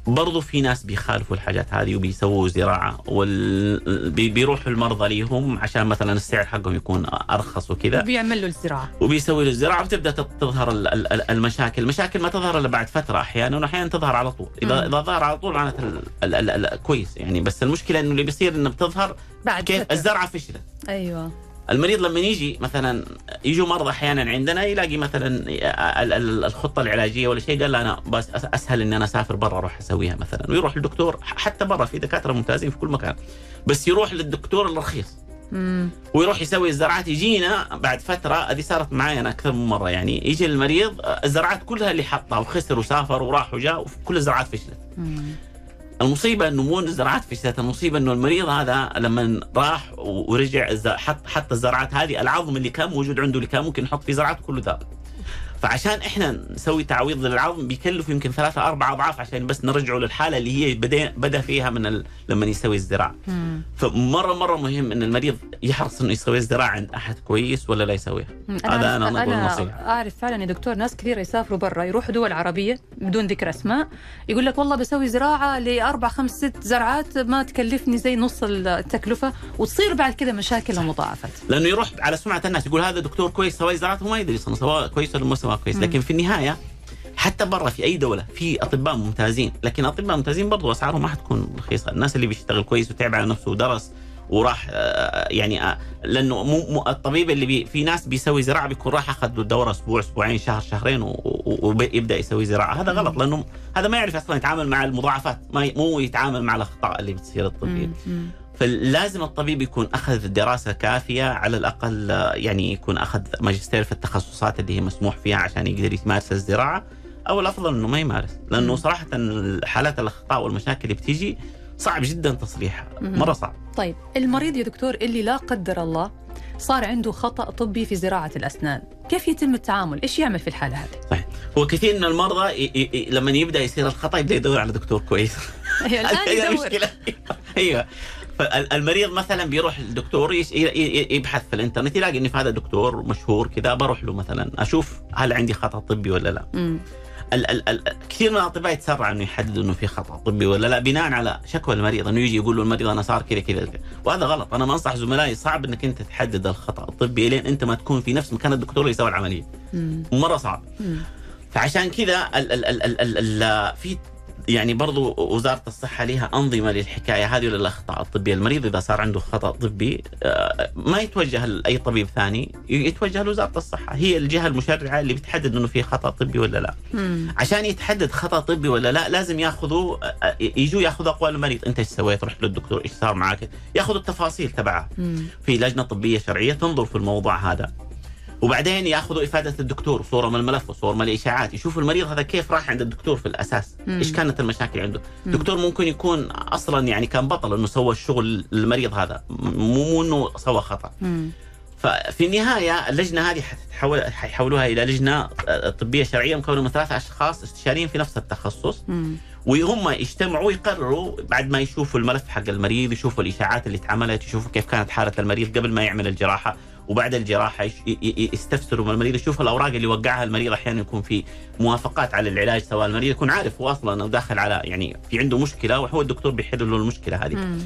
برضو في ناس بيخالفوا الحاجات هذه وبيسووا زراعة وال... بي- بيروحوا المرضى ليهم عشان مثلا السعر حقهم يكون أرخص وكذا. بيعمل له الزراعة. وبيسوي له الزراعة وبتبدأ تظهر ال- ال- ال- المشاكل، المشاكل ما تظهر إلا بعد فترة أحيانا واحيانا تظهر على طول، اذا مم. إذا ظهر على طول معناته ال- ال- ال- ال- كويس يعني. بس المشكلة إنه اللي بيصير إنه بتظهر بعد كيف. الزرعة فشلت. أيوه. المريض لما يجي مثلا يجوا مرضى أحيانا عندنا يلاقي مثلا ال- ال- الخطة العلاجية ولا شيء قال لا أنا بس أسهل إني أنا أسافر برا أروح أسويها مثلا. ويروح للدكتور حتى برا في دكاترة ممتازين في كل مكان. بس يروح للدكتور الرخيص. ويروح يسوي الزراعات يجينا بعد فترة هذه صارت معي أنا أكثر من مرة يعني. يجي المريض الزراعات كلها اللي حطها وخسر وسافر وراح وجاء وكل الزراعات فشلت. المصيبة إنه مو الزراعات فشلت المصيبة إنه المريض هذا لما راح ورجع حط حط الزراعات هذه العظم اللي كان موجود عنده اللي كان ممكن يحط فيه زراعات كله ذاب. فعشان إحنا نسوي تعويض للعظم بيكلف يمكن ثلاثة أربعة أضعاف عشان بس نرجعه للحالة اللي هي بدا بدأ فيها من ال... لما يسوي الزراعة. مم. فمرة مرة مهم إن المريض يحرص إنه يسوي الزراعة عند أحد كويس ولا لا يسويها. هذا أنا أنا نصيحة. أعرف فعلا يا دكتور ناس كثير يسافروا برا يروحوا دول عربية بدون ذكر أسماء يقول لك والله بسوي زراعة لأربع خمس ست زرعات ما تكلفني زي نص التكلفة وتصير بعد كذا مشاكل ومضاعفات لأنه يروح على سمعة الناس يقول هذا دكتور كويس سوى زراعه هو ما يدري سواء كويس ولا كويس لكن في النهاية حتى برا في أي دولة في أطباء ممتازين. لكن أطباء ممتازين برضو أسعارهم ما حتكون رخيصة. الناس اللي بيشتغل كويس وتعب على نفسه ودرس وراح آه، يعني آه، لأنه مو الطبيب اللي بي في ناس بيسوي زراعة بيكون راح أخذ له دورة أسبوع أسبوعين شهر شهرين ويبدا يسوي زراعة. هذا غلط لأنه هذا ما يعرف أصلا يتعامل مع المضاعفات. ما مو يتعامل مع الأخطاء اللي بتصير الطبيه. فلازم الطبيب يكون أخذ دراسة كافية على الأقل يعني يكون أخذ ماجستير في التخصصات اللي هي مسموح فيها عشان يقدر يمارس الزراعة أو الأفضل إنه ما يمارس لأنه. صراحة حالات الأخطاء والمشاكل اللي بتيجي صعب جدا تصليحها مم. مرة صعب طيب المريض يا دكتور اللي لا قدر الله صار عنده خطأ طبي في زراعة الأسنان كيف يتم التعامل؟ إيش يعمل في الحالة هذه؟ صحيح هو كثير من المرضى ي- ي- ي- لما يبدأ يصير الخطأ يبدأ يدور على دكتور كويس [LAUGHS] هي [LAUGHS] هذه يدور أيوه فالمريض مثلا بيروح للدكتور يبحث في الإنترنت يلاقي ان في هذا دكتور مشهور كذا بروح له مثلا أشوف هل عندي خطأ طبي ولا لا. ال ال ال كثير من الأطباء يتسرع إنه يحدد إنه في خطأ طبي ولا لا بناء على شكوى المريض إنه يجي يقول له المريض أنا صار كذا كذا. وهذا غلط أنا ما أنصح زملائي صعب إنك أنت تحدد الخطأ الطبي لين أنت ما تكون في نفس مكان الدكتور اللي يسوي العملية. مرة صعب مم. فعشان كذا ال ال ال ال ال ال في يعني برضو وزارة الصحة لها أنظمة للحكاية هذه وللأخطاء الطبية؟ المريض إذا صار عنده خطأ طبي آه، ما يتوجه لأي طبيب ثاني يتوجه لوزارة الصحة. هي الجهة المشرعة اللي بتحدد أنه في خطأ طبي ولا لا. مم. عشان يتحدد خطأ طبي ولا لا لازم ياخذوا يجوا ياخذوا أقوال المريض. أنت إيش سويت؟ رحت للدكتور إيش صار معك؟ ياخذوا التفاصيل تبعها. في لجنة طبية شرعية تنظر في الموضوع هذا. وبعدين ياخذوا إفادة الدكتور صورة من الملف وصور من الإشاعات يشوفوا المريض هذا كيف راح عند الدكتور في الأساس مم. إيش كانت المشاكل عنده مم. الدكتور ممكن يكون أصلا يعني كان بطل إنه سوى الشغل للمريض هذا مو مو إنه سوى خطأ مم. ففي النهاية اللجنة هذه حتتحول حيحولوها إلى لجنة طبية شرعية مكونة من ثلاثة أشخاص استشاريين في نفس التخصص مم. وهم يجتمعوا يقرروا بعد ما يشوفوا الملف حق المريض يشوفوا الإشاعات اللي اتعملت يشوفوا كيف كانت حالة المريض قبل ما يعمل الجراحة وبعد الجراحة يستفسروا. من المريض يشوفوا الأوراق اللي وقعها المريض أحيانا يكون في موافقات على العلاج سواء المريض يكون عارف هو أصلا داخل على يعني في عنده مشكلة وهو الدكتور بيحل له المشكلة هذه.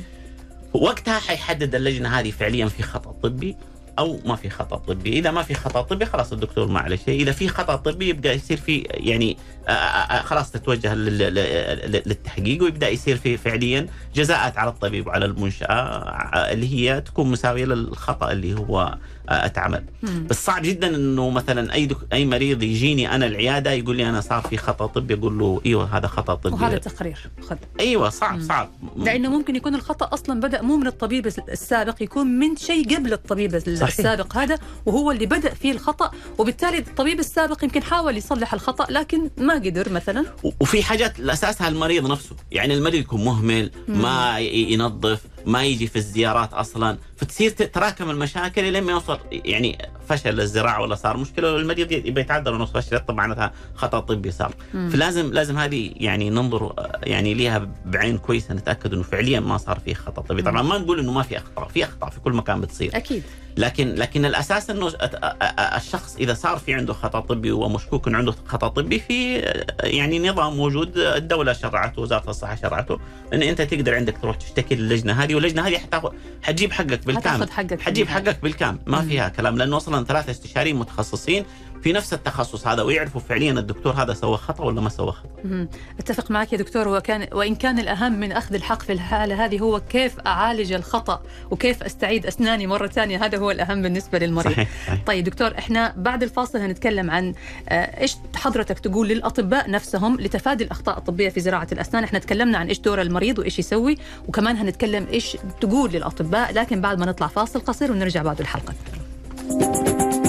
وقتها حيحدد اللجنة هذه فعليا في خطأ طبي. أو ما في خطأ طبي. إذا ما في خطأ طبي خلاص الدكتور ما عليه شيء. إذا في خطأ طبي يبقى يصير في يعني آه، آه، آه، خلاص تتوجه لل- لل- للتحقيق ويبدأ يصير في فعليا جزاءات على الطبيب وعلى المنشأة اللي هي تكون مساوية للخطأ اللي هو أتعمل. مم. بس صعب جدا إنه مثلا أي دك... أي مريض يجيني أنا العيادة يقول لي أنا صار في خطأ طبي أقول له إيوه هذا خطأ طبي. وهذا تقرير. خذ. أيوه صعب مم. صعب. لأنه ممكن يكون الخطأ أصلا بدأ مو من الطبيب السابق يكون من شيء قبل الطبيب صحيح. السابق هذا وهو اللي بدأ فيه الخطأ وبالتالي الطبيب السابق يمكن حاول يصلح الخطأ لكن ما قدر مثلا. و- وفي حاجات اساسها المريض نفسه. يعني المريض يكون مهمل ما ي- ينظف ما يجي في الزيارات أصلا. فتصير تتراكم المشاكل لين ما يوصل. يعني فشل الزراعة ولا صار مشكلة المريض يبي يتعدل انه فشل طبعا معناتها خطأ طبي صار. مم. فلازم لازم هذه يعني ننظر يعني ليها بعين كويسة نتأكد إنه فعليا ما صار في خطأ طبي. طبعا ما نقول إنه ما في أخطاء في أخطاء في كل مكان بتصير. أكيد. لكن لكن الأساس إنه الشخص إذا صار في عنده خطأ طبي ومشكوك إنه عنده خطأ طبي في يعني نظام موجود الدولة شرعته وزارة الصحة شرعته إن أنت تقدر عندك تروح تشتكي للجنة هذه واللجنة هذه حتجيب حقك بالكامل حتجيب. حقك بالكامل ما. فيها كلام لأنه أصلا ثلاثة استشاريين متخصصين في نفس التخصص هذا ويعرفوا فعليا الدكتور هذا سوى خطأ ولا ما سوى خطأ. أتفق معك يا دكتور وكان وإن كان الأهم من أخذ الحق في الحالة هذه هو كيف أعالج الخطأ وكيف أستعيد أسناني مرة ثانية هذا هو الأهم بالنسبة للمريض. صحيح, صحيح. طيب دكتور إحنا بعد الفاصل هنتكلم عن آه، إيش حضرتك تقول للأطباء نفسهم لتفادي الأخطاء الطبية في زراعة الأسنان؟ إحنا تكلمنا عن إيش دور المريض وإيش يسوي وكمان هنتكلم إيش تقول للأطباء. لكن بعد ما نطلع فاصل قصير ونرجع بعد الحلقة. طبابة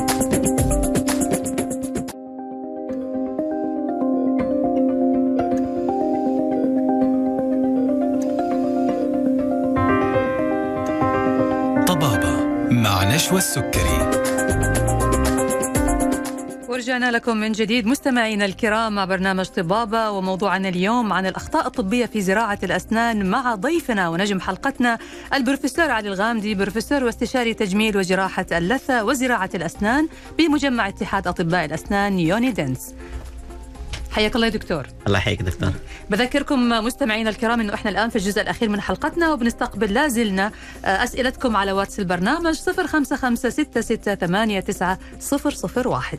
مع نشوى السكري ورجعنا لكم من جديد مستمعينا الكرام مع برنامج طبابة وموضوعنا اليوم عن الأخطاء الطبية في زراعة الأسنان مع ضيفنا ونجم حلقتنا البروفيسور علي الغامدي بروفيسور واستشاري تجميل وجراحة اللثة وزراعة الأسنان بمجمع اتحاد أطباء الأسنان يوني دنس حياك الله يا دكتور. الله يحييك دكتور. بذكركم مستمعينا الكرام إنه إحنا الآن في الجزء الأخير من حلقتنا وبنستقبل لا زلنا آه، أسئلتكم على واتس البرنامج 0556689001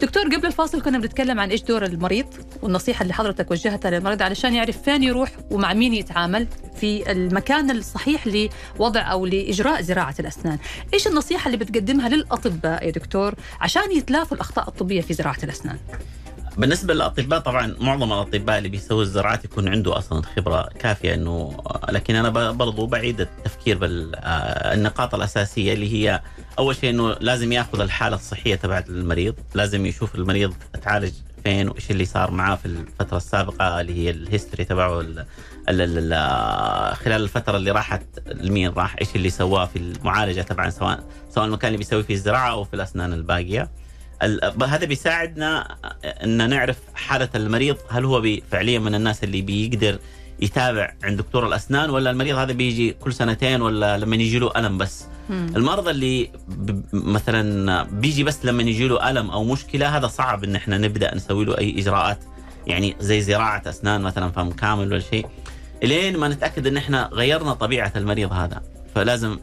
دكتور قبل الفاصل كنا بنتكلم عن إيش دور المريض؟ والنصيحة اللي حضرتك وجهتها للمريض علشان يعرف فين يروح ومع مين يتعامل في المكان الصحيح لوضع أو لإجراء زراعة الأسنان. إيش النصيحة اللي بتقدمها للأطباء يا دكتور عشان يتلافوا الأخطاء الطبية في زراعة الأسنان؟ بالنسبة للأطباء طبعا معظم الأطباء اللي بيسووا الزراعات يكون عنده أصلا خبرة كافية إنه لكن أنا برضو بعيد التفكير بالنقاط الأساسية اللي هي أول شيء إنه لازم يأخذ الحالة الصحية تبعت المريض، لازم يشوف المريض تعالج فين وإيش اللي صار معاه في الفترة السابقة اللي هي الهيستوري تبعه ال ال ال ال خلال الفترة اللي راحت لمين راح إيش اللي سواه في المعالجة طبعا سواء سواء المكان اللي بيسوي فيه الزراعة أو في الأسنان الباقية. هذا بيساعدنا إن نعرف حالة المريض. هل هو فعليا من الناس اللي بيقدر يتابع عند دكتور الأسنان ولا المريض هذا بيجي كل سنتين ولا لما يجي له ألم بس؟ مم. المرضى اللي ب- مثلا بيجي بس لما يجي له ألم أو مشكلة هذا صعب إن إحنا نبدأ نسوي له أي إجراءات يعني زي زراعة أسنان مثلا فم كامل ولا شيء. إلين ما نتأكد إن إحنا غيرنا طبيعة المريض هذا. فلازم.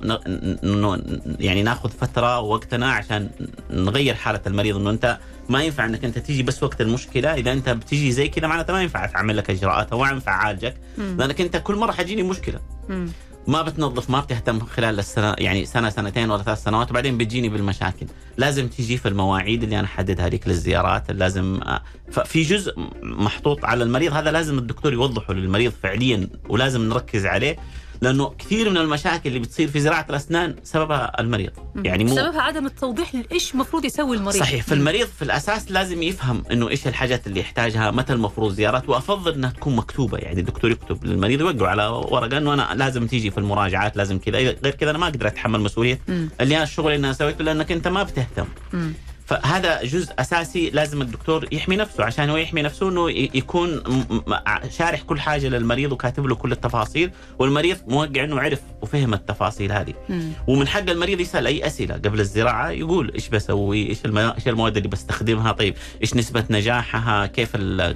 يعني ناخذ فترة ووقتنا عشان نغير حالة المريض إنه أنت ما ينفع إنك أنت تيجي بس وقت المشكلة إذا أنت بتيجي زي كذا معناته ما ينفع اعمل لك إجراءات أو ما ينفع أعالجك. لأنك أنت كل مرة حتجيني مشكلة مم. ما بتنظف ما بتهتم خلال السنة يعني سنة سنتين ولا ثلاث سنوات وبعدين بتجيني بالمشاكل لازم تيجي في المواعيد اللي أنا أحددها لك للزيارات لازم آه، ففي جزء محطوط على المريض هذا لازم الدكتور يوضحه للمريض فعليا ولازم نركز عليه لأنه كثير من المشاكل اللي بتصير في زراعة الأسنان سببها المريض. يعني مو سببها عدم التوضيح لإيش المفروض يسوي المريض. صحيح فالمريض في الأساس لازم يفهم إنه إيش الحاجات اللي يحتاجها متى المفروض زيارات وأفضل إنها تكون مكتوبة. يعني الدكتور يكتب للمريض يوقع على ورقة إنه أنا لازم تيجي في المراجعات لازم كذا. غير كذا أنا ما أقدر أتحمل مسؤولية. اللي أنا الشغل اللي أنا سويته لأنك أنت ما بتهتم. مم. فهذا جزء أساسي لازم الدكتور يحمي نفسه عشان هو يحمي نفسه إنه يكون شارح كل حاجة للمريض وكاتب له كل التفاصيل والمريض موقع إنه عرف وفهم التفاصيل هذه. مم. ومن حق المريض يسأل أي أسئلة قبل الزراعة يقول إيش بسوي؟ إيش. إيش المواد اللي بستخدمها؟ طيب إيش نسبة نجاحها؟ كيف ال...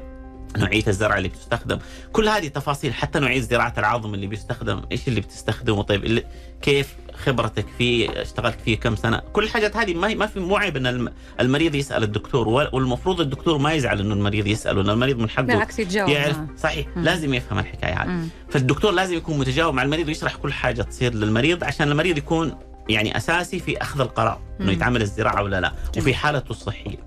نوعية الزرع اللي بتستخدم؟ كل هذه تفاصيل حتى نوعية زراعه العظم اللي بيستخدم إيش اللي بتستخدمه؟ طيب اللي... كيف خبرتك فيه اشتغلت فيه كم سنة كل الحاجات هذه ما ما في مو عيب إن الم- المريض يسأل الدكتور وال- والمفروض الدكتور ما يزعل إنه المريض يساله لأن المريض من حقه بالعكس يتجاوب يعرف معه. صحيح مم. لازم يفهم الحكاية هذه مم. فالدكتور لازم يكون متجاوب مع المريض ويشرح كل حاجة تصير للمريض عشان المريض يكون يعني أساسي في أخذ القرار إنه. يتعمل الزراعة ولا لا وفي حالته الصحية.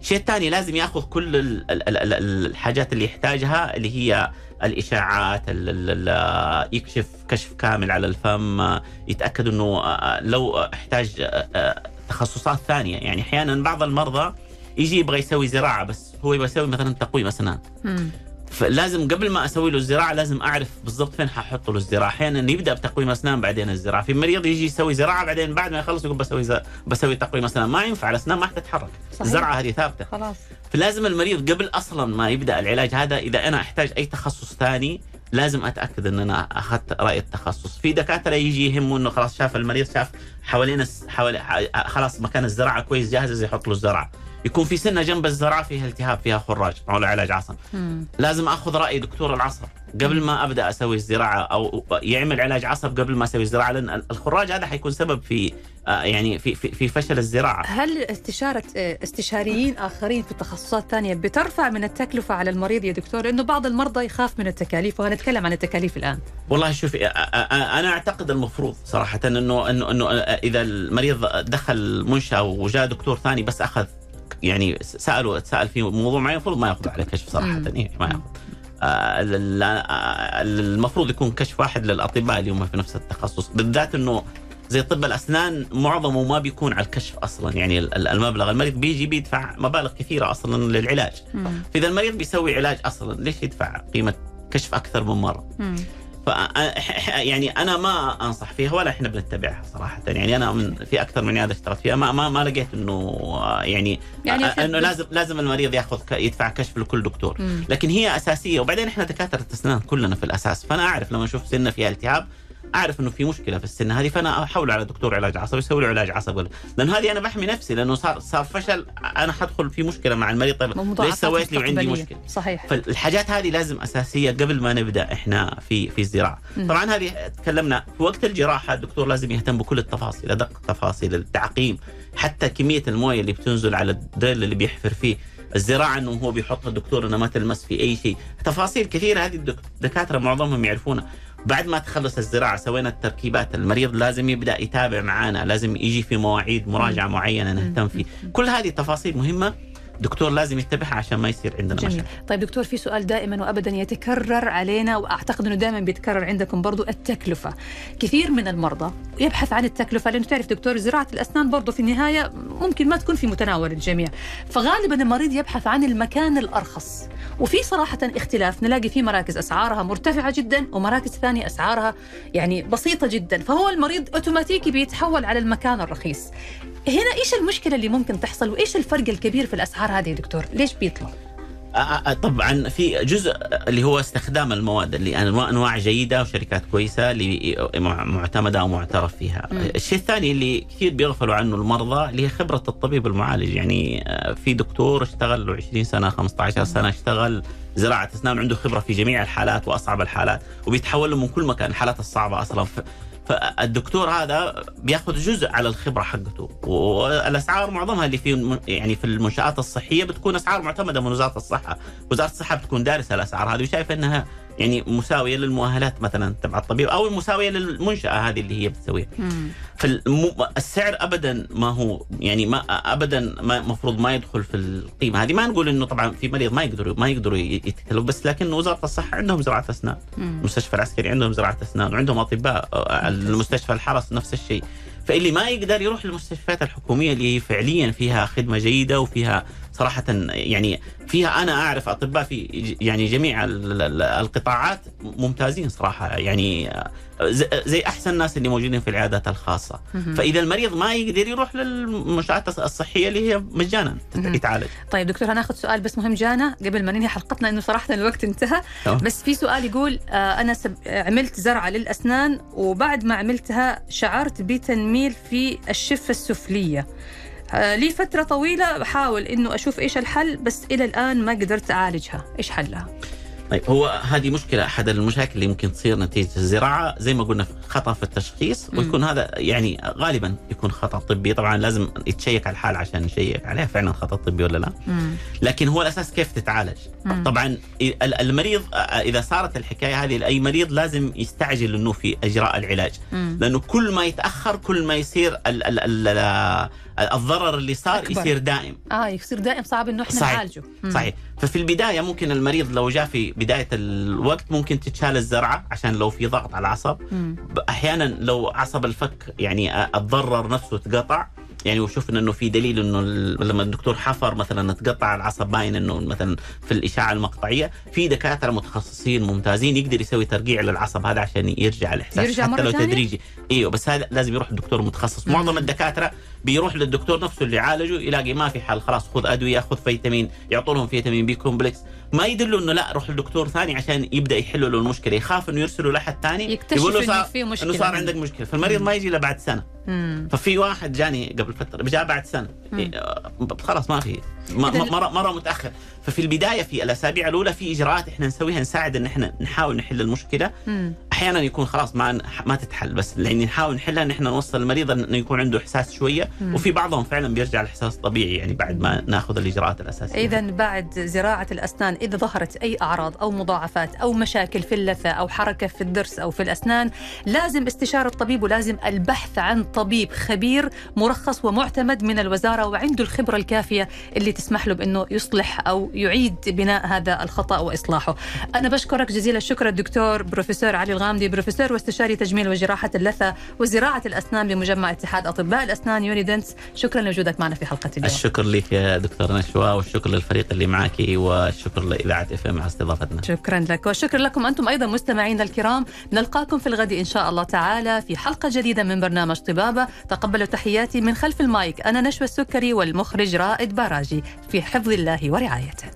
الشيء الثاني لازم ياخذ كل ال ال ال ال الحاجات اللي يحتاجها اللي هي الإشاعات ال ال ال يكشف كشف كامل على الفم يتأكد إنه آه، لو احتاج آه، آه، تخصصات ثانية يعني أحيانا بعض المرضى يجي يبغى يسوي زراعة بس هو يبغى يسوي مثلا تقويم أسنان. فلازم قبل ما أسوي له الزراعة لازم أعرف بالضبط فين حاحط له الزراعة. أحيانا يبدأ بتقويم أسنان بعدين الزراعة. في مريض يجي يسوي زراعة بعدين بعد ما يخلص يقول بسوي ز... بسوي تقويم أسنان. ما ينفع الأسنان ما حتتحرك صحيح. الزراعه هذه ثابتة. خلاص. فلازم المريض قبل أصلا ما يبدأ العلاج هذا إذا أنا أحتاج أي تخصص ثاني لازم أتأكد إن أنا أخذت رأي التخصص. في دكاترة يجي يهمه إنه خلاص شاف المريض شاف حوالين حوالي خلاص مكان الزراعة كويس جاهز يحط له الزراعة. يكون في سنة جنب الزراعه فيها التهاب فيها خراج معه علاج عصب. لازم أخذ رأي دكتور العصب قبل ما أبدأ أسوي الزراعة أو يعمل علاج عصب قبل ما أسوي الزراعة لأن الخراج هذا حيكون سبب في آه، يعني في في, في فشل الزراعة هل استشارة آه، استشاريين آخرين في تخصصات ثانية بترفع من التكلفة على المريض يا دكتور؟ لأنه بعض المرضى يخاف من التكاليف وهنتكلم عن التكاليف الآن. والله شوفي أ- أ- أنا أعتقد المفروض صراحة إنه إنه إنه إذا المريض دخل منشاه وجاء دكتور ثاني بس أخذ يعني سالوا تسال في موضوع معين المفروض ما ياخذ عليه كشف صراحة. يعني ما ياخذ آه، ال- المفروض يكون كشف واحد للأطباء اللي هم في نفس التخصص بالذات إنه زي طب الأسنان معظمه ما بيكون على الكشف أصلا يعني ال- ال- المبلغ المريض بيجي بيدفع مبالغ كثيرة أصلا للعلاج فإذا المريض بيسوي علاج أصلا ليش يدفع قيمة كشف أكثر من مرة مم. ف يعني أنا ما أنصح فيها ولا إحنا بنتبعها صراحة. يعني أنا من في أكثر من عيادة اشتغلت فيها. ما ما, ما لقيت إنه يعني, يعني إنه لازم لازم المريض ياخذ يدفع كشف لكل دكتور. مم. لكن هي أساسية. وبعدين إحنا دكاترة اسنان كلنا في الأساس. فأنا أعرف لما أشوف سنة فيها التهاب أعرف إنه في مشكلة في السنة هذه فأنا أحول على دكتور علاج عصبي يسوي له علاج عصبي. لأنه هذه أنا بحمي نفسي لأنه صار صار فشل أنا حدخل في مشكلة مع المريض طيب ليش سويت لي؟ وعندي. مشكلة. صحيح. فالحاجات هذه لازم أساسية قبل ما نبدأ إحنا في في الزراعة. طبعا هذه تكلمنا في وقت الجراحة الدكتور لازم يهتم بكل التفاصيل أدق التفاصيل التعقيم حتى كمية الموية اللي بتنزل على الدريل اللي بيحفر فيه. الزراعة إنه هو بيحطها الدكتور انها ما تلمس في أي شيء. تفاصيل كثيرة هذه الدك- الدكاترة معظمهم يعرفونها. بعد ما تخلص الزراعة سوينا التركيبات المريض لازم يبدأ يتابع معانا لازم يجي في مواعيد مراجعة معينة نهتم فيه. كل هذه تفاصيل مهمة دكتور لازم يتبعها عشان ما يصير عندنا جميل. مشاكل. طيب دكتور في سؤال دائما وابدا يتكرر علينا وأعتقد إنه دائما بيتكرر عندكم برضو التكلفة. كثير من المرضى يبحث عن التكلفة لأنه تعرف دكتور زراعة الأسنان برضو في النهاية ممكن ما تكون في متناول الجميع. فغالبا المريض يبحث عن المكان الأرخص. وفي صراحة اختلاف نلاقي في مراكز أسعارها مرتفعة جدا ومراكز ثانية أسعارها يعني بسيطة جدا. فهو المريض اوتوماتيكي بيتحول على المكان الرخيص. هنا إيش المشكلة اللي ممكن تحصل وإيش الفرق الكبير في الأسعار هذه يا دكتور؟ ليش بيطلع؟ آه، آه، طبعا في جزء اللي هو استخدام المواد اللي انواع أنواع جيدة وشركات كويسة اللي مع- معتمدة أو معترف فيها. مم. الشيء الثاني اللي كثير بيغفلوا عنه المرضى اللي هي خبرة الطبيب المعالج. يعني آه، في دكتور اشتغل له 20 سنه 15 سنة اشتغل زراعة أسنان عنده خبرة في جميع الحالات وأصعب الحالات وبيتحول له من كل مكان. الحالات الصعبة أصلا. فالدكتور هذا بياخذ جزء على الخبرة حقته. والأسعار معظمها اللي في يعني في المنشآت الصحية بتكون أسعار معتمدة من وزارة الصحة، وزارة الصحة بتكون دارسة الأسعار هذه وشايفة إنها يعني مساوية للمؤهلات مثلا تبع الطبيب أو مساوية للمنشأة هذه اللي هي بتسويها. فالسعر ابدا ما هو يعني ما ابدا ما المفروض ما يدخل في القيمة هذه. ما نقول إنه طبعا في مريض ما يقدروا ما يقدروا يتكلفوا بس لكن وزارة الصحة عندهم زراعة أسنان. المستشفى العسكري عندهم زراعة أسنان وعندهم أطباء آه، المستشفى الحرس نفس الشيء. فاللي ما يقدر يروح للمستشفيات الحكومية اللي فعليا فيها خدمة جيدة وفيها صراحة يعني فيها أنا أعرف أطباء في يعني جميع ال- ال- القطاعات ممتازين صراحة يعني زي أحسن الناس اللي موجودين في العيادات الخاصة. فإذا المريض ما يقدر يروح للمنشآت الصحية اللي هي مجانا. يتعالج. طيب دكتور هناخذ سؤال بس مهم جانا قبل ما ننهي حلقتنا إنه صراحة الوقت انتهى. بس في سؤال يقول آه أنا سب... عملت زرعة للأسنان وبعد ما عملتها شعرت بتنميل في الشفة السفلية. لي فترة طويلة بحاول إنه أشوف إيش الحل بس إلى الآن ما قدرت أعالجها إيش حلها طيب هو هذه مشكلة أحد المشاكل اللي ممكن تصير نتيجة الزراعة زي ما قلنا خطأ في التشخيص. ويكون هذا يعني غالبا يكون خطأ طبي طبعا لازم يتشيك على الحال عشان نشيك عليها فعلا خطأ طبي ولا لا مم. لكن هو الأساس كيف تتعالج مم. طبعا ال- المريض آه، إذا صارت الحكاية هذه لأي مريض لازم يستعجل إنه في إجراء العلاج مم. لأنه كل ما يتأخر كل ما يصير ال ال ال الضرر اللي صار أكبر. يصير دائم آه يصير دائم صعب إنه إحنا صحيح. نعالجه مم. صحيح ففي البداية ممكن المريض لو جاء في بداية الوقت ممكن تتشال الزرعة عشان لو في ضغط على العصب مم. أحيانا لو عصب الفك يعني اتضرر نفسه تقطع يعني وشفنا إنه في دليل إنه لما الدكتور حفر مثلا تقطع العصب باين إنه مثلا في الاشعه المقطعية في دكاترة متخصصين ممتازين يقدر يسوي ترقيع للعصب هذا عشان يرجع الإحساس يرجع حتى مرة لو؟ تدريجي إيوه بس هذا لازم يروح لدكتور متخصص معظم الدكاترة بيروح للدكتور نفسه اللي عالجه يلاقي ما في حل خلاص خذ أدوية خذ فيتامين يعطوا لهم فيتامين B complex ما يدلوا إنه لا روح لدكتور ثاني عشان يبدأ يحل له المشكلة. يخاف إنه يرسله لحد ثاني يكتشف يقول له صار في مشكلة. إنه صار عندك مشكلة. فالمريض ما يجي إلا بعد سنة. مم. ففي واحد جاني قبل فترة جاء بعد سنة. إيه، آه، خلاص ما في مرة متأخر. ففي البداية في الأسابيع الأولى في إجراءات إحنا نسويها نساعد إن إحنا نحاول نحل المشكلة. مم. أحيانا يكون خلاص ما ما تتحل بس يعني نحاول نحلها إن إحنا نوصل المريض انه يكون عنده إحساس شوية. وفي بعضهم فعلا بيرجع الإحساس طبيعي يعني بعد ما ناخذ الإجراءات الأساسية. إذا بعد زراعة الأسنان إذا ظهرت أي أعراض أو مضاعفات أو مشاكل في اللثة أو حركة في الضرس أو في الأسنان لازم استشارة الطبيب ولازم البحث عن طبيب خبير مرخص ومعتمد من الوزارة وعنده الخبرة الكافية اللي تسمح له بأنه يصلح أو يعيد بناء هذا الخطأ وإصلاحه. أنا بشكرك جزيل الشكر الدكتور بروفيسور علي الغامدي بروفيسور واستشاري تجميل وجراحة اللثة وزراعة الأسنان بمجمع اتحاد أطباء الأسنان يونيدنس. شكرا لوجودك معنا في حلقة اليوم. الشكر لك يا دكتور نشوى والشكر للفريق اللي معك والشكر لإذاعة FM على استضافتنا. شكرا لك وشكرا لكم أنتم أيضا مستمعينا الكرام. نلقاكم في الغد إن شاء الله تعالى في حلقة جديدة من برنامج طبابة. تقبلوا تحياتي من خلف المايك أنا نشوى السكري والمخرج رائد باراجي في حفظ الله ورعايته.